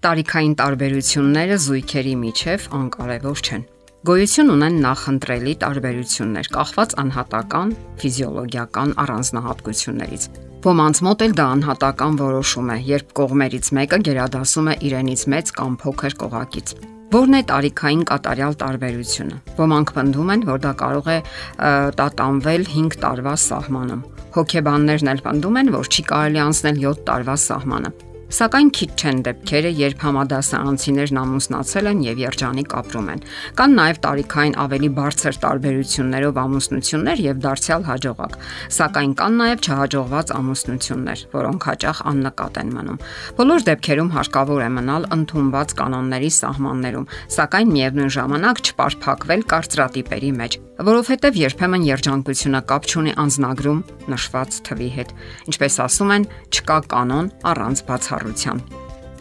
Տարիքային տարբերությունները զույգերի միջև անկարևոր չեն։ Գոյություն ունեն նախընտրելի տարբերություններ, կախված անհատական ֆիզիոլոգիական առանձնահատկություններից։ Ոմանց մոտ էլ դա անհատական որոշում է, երբ կողմերից մեկը գերադասում է իրենից մեծ կամ փոքր կողակից։ Որն է տարիքային կատարյալ տարբերությունը։ Ոմանք պնդում են, որ դա կարող է տատանվել 5 տարվա սահմանում։ Հոգեբաններն էլ պնդում են, որ չի կարելի անցնել 7 տարվա սահմանը։ Սակայն քիչ չեն դեպքերը, երբ համադասարանցիներն ամուսնացել են եւ երջանիկ ապրում են։ Կան նաեւ տարիքային ավելի բարձր տարբերություններով ամուսնություններ եւ դարձյալ հաջողակ։ Սակայն կան նաեւ չհաջողված ամուսնություններ, որոնք հաճախ աննկատ են մնում։ Բոլոր դեպքերում հարկավոր է մնալ ընդունված կանոնների սահմաններում, սակայն միևնույն ժամանակ չպարփակվել կարծրատիպերի մեջ, որովհետև երբեմն երջանկությունը կապ չունի անznագրում նշված թվի հետ։ Ինչպես ասում են, չկա կանոն առանց բացառության։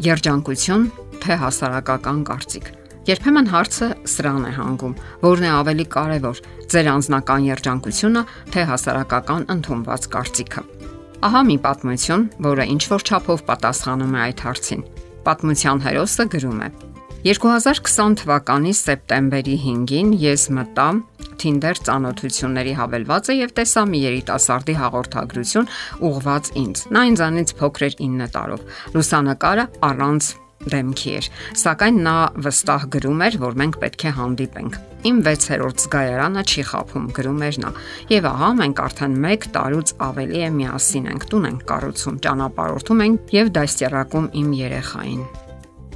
Երջանկություն թե հասարակական կարծիք։ Երբեմն հարցը սրան է հանգում, որն է ավելի կարևոր՝ ձեր անձնական երջանկությունը, թե հասարակական ընդունված կարծիքը։ Ահա մի պատմություն, որը ինչ որ չափով պատասխանում է այդ հարցին։ Պատմության հերոսը գրում է. 2020 թվականի սեպտեմբերի 5-ին ես մտա Tinder ծանոթությունների հավելվածը եւ տեսա մի երիտասարդի հաղորդագրություն ուղված ինձ։ Նա ինձանից փոքր էր 9 տարով։ Լուսանկարը առանց դեմքի էր, սակայն նա վստահ գրում էր, որ մենք պետք է հանդիպենք։ Իմ 6-րդ զգայարանը չի խափում, գրում էր նա։ Եվ ահա մենք արդեն 1 տարուց ավելի է միասին ենք, տուն ենք կառուցում, ճանապարհորդում ենք եւ դաստիարակում իմ երեխային։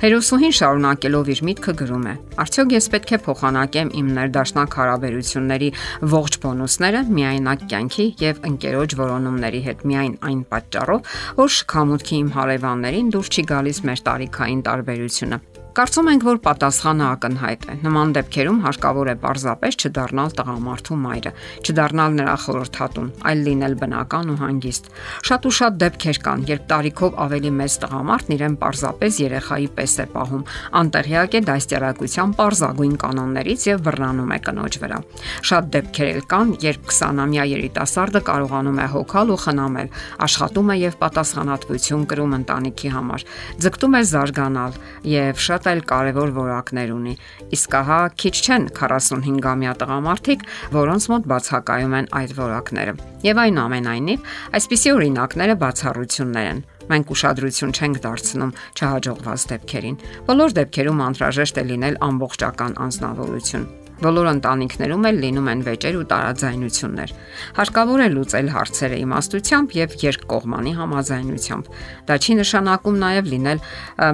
Հերոսուհին շարունակելով իր միտքը գրում է. Արդյոք ես պետք է փոխանակեմ իմ ներդաշնակ հարաբերությունների ողջ բոնուսները միայնակ կյանքի եւ ընկերոջ որոնումների հետ միայն այն պատճառով, որ շքամուտքի իմ հարևաններին դուր չի գալիս մեր տարիքային տարբերությունը։ Կարծում ենք, որ պատասխանը ակնհայտ է։ Նման դեպքերում հարկավոր է պարզապես չդառնալ տղամարդու մայրը, չդառնալ նրա խորհրդատուն, այլ լինել բնական ու հանգիստ։ Շատ ու շատ դեպքեր կան, երբ տարիքով ավելի մեծ տղամարդն իրեն պարզապես երեխայի պես է պահում, անտեղյակ է դաստիարակության պարզագույն կանոններից եւ բռնանում է կնոջ վրա։ Շատ դեպքեր էլ կան, երբ 20-ամյա երիտասարդը կարողանում է հոգալ ու խնամել, աշխատում է եւ պատասխանատվություն կրում ընտանիքի համար, ձգտում է զարգանալ եւ շատ շատ այլ կարևոր որակներ ունի։ Իսկ ահա քիչ չեն 45-ամյա տղամարդիկ, որոնց մոտ բացակայում են այդ որակները։ Եվ այնուամենայնիվ, այսպիսի օրինակները բացառություններ են մենք ուշադրություն չենք դարձնում չհաջողված դեպքերին։ Բոլոր դեպքերում անհրաժեշտ է լինել ամբողջական անznավորություն։ Բոլոր ընտանիքներում էլ լինում են վեճեր ու տարաձայնություններ։ Հարկավոր է լուծել հարցերը իմաստությամբ եւ երկկողմանի համաձայնությամբ։ Դա չի նշանակում նաեւ լինել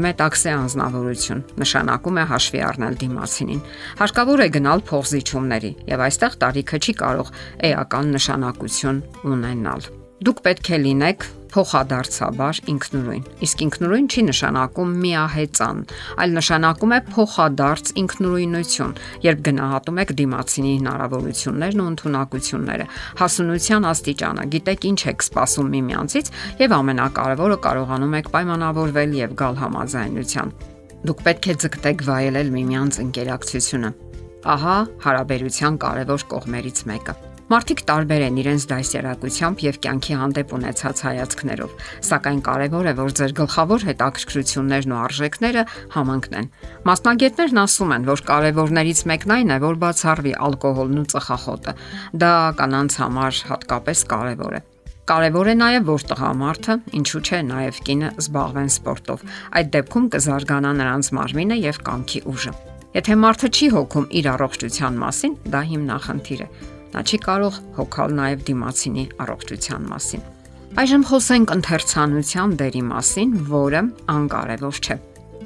մետաքսե անznավորություն։ Նշանակում է հաշվի առնել դիմացինին։ Հարկավոր է գնալ փողզիչումների եւ այստեղ տարիքը չի կարող էական նշանակություն ունենալ։ Դուք պետք է լինեք փոխադարձաբար ինքնուրույն։ Իսկ ինքնուրույն չի նշանակում միահեծան, այլ նշանակում է փոխադարձ ինքնուրույնություն, երբ գնահատում եք դիմացինի հնարավորություններն ու ընտունակությունները, հասունության աստիճանը, գիտեք ինչ եք սպասում միմյանցից եւ ամենակարևորը կարողանում եք պայմանավորվել եւ գալ համաձայնության։ Դուք պետք է ձգտեք վայելել միմյանց ինտերակցիոնը։ Ահա հարաբերության կարևոր կողմերից մեկը։ Մարդիկ տարբեր են իրենց դասերակցությամբ եւ կյանքի հանդեպ ունեցած հայացքներով, սակայն կարեւոր է, որ ձեր գլխավոր հետաքրքրություններն ու արժեքները համընկնեն։ Մասնագետներն ասում են, որ կարևորներից մեկն այն է, որ բացառվի ալկոհոլն ու ծխախոտը։ Դա կանանց համար հատկապես կարեւոր է։ Կարևոր է նաև որ տղամարդը, ինչու՞ չէ, նաև կինը զբաղվեն սպորտով։ Այդ դեպքում կզարգանա նրանց մարմինը եւ կանքի ուժը։ Եթե մարդը չի հոգում իր առողջության մասին, դա հիմնախնդիր է Նա չի կարող հոգալ նաև դիմացինի առողջության մասին։ Այժմ խոսենք ընթերցանության դերի մասին, որը անկարևոր չէ։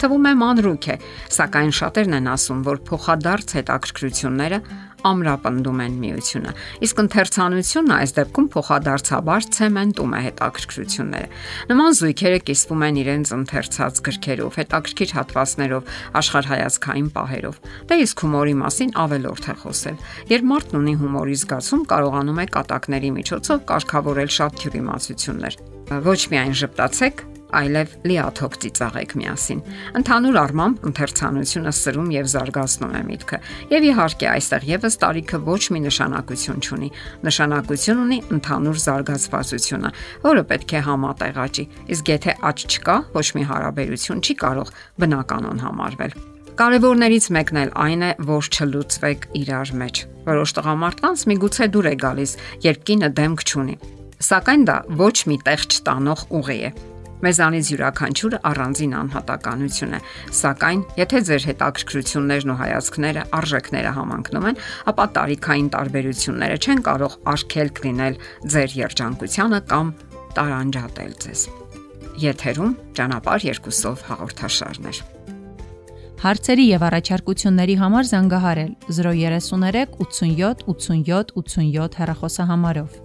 Թվում է մանրուք է, սակայն շատերն են ասում, որ փոխադարձ հետաքրքրությունները ամրապնդում են միությունը։ Իսկ ընթերցանությունը այս դեպքում փոխադարձաբար ցեմենտում է հետաքրքրությունները։ Նման զույգերը կիսվում են իրենց ընթերցած գրքերով, հետաքրքիր հատվածներով, աշխարհայացքային պահերով։ Դա իսկ հումորի մասին ավելորդ է խոսել։ Երբ մարդն ունի հումորի զգացում, կարողանում է կատակների միջոցով կարգավորել շատ թյուրիմացություններ։ Ոչ միայն ճպտացեք, այլև լիաթոք ծիծաղեք միասին։ Ընդհանուր առմամբ ընթերցանությունը սրում եւ զարգացնում է միտքը։ Եվ իհարկե, այստեղ եւս տարիքը ոչ մի նշանակություն չունի։ Նշանակություն ունի ընդհանուր զարգացվածությունը, որը պետք է համատեղաճի։ Իսկ եթե աճ չկա, ոչ մի հարաբերություն չի կարող բնականon համարվել։ Կարևորներից մեկն էլ այն է, որ չլուծվեք իրար մեջ։ Որոշ տղամարդկանց միգուցե դուր է գալիս, երբ կինը դեմք չունի։ Սակայն դա ոչ մի տեղ չտանող ուղի է։ Մեզանից յուրաքանչյուրը առանձին անհատականություն է, սակայն եթե ձեր հետաքրքրություններն ու հայացքները, արժեքները համընկնում են, ապա տարիքային տարբերությունները չեն կարող արգելք լինել ձեր երջանկությանը կամ տարանջատել ձեզ։ Եթերում ճանապարհ երկուսով հաղորդաշարներ։ Հարցերի եւ առաջարկությունների համար զանգահարել 033 87 87 87 հեռախոսահամարով։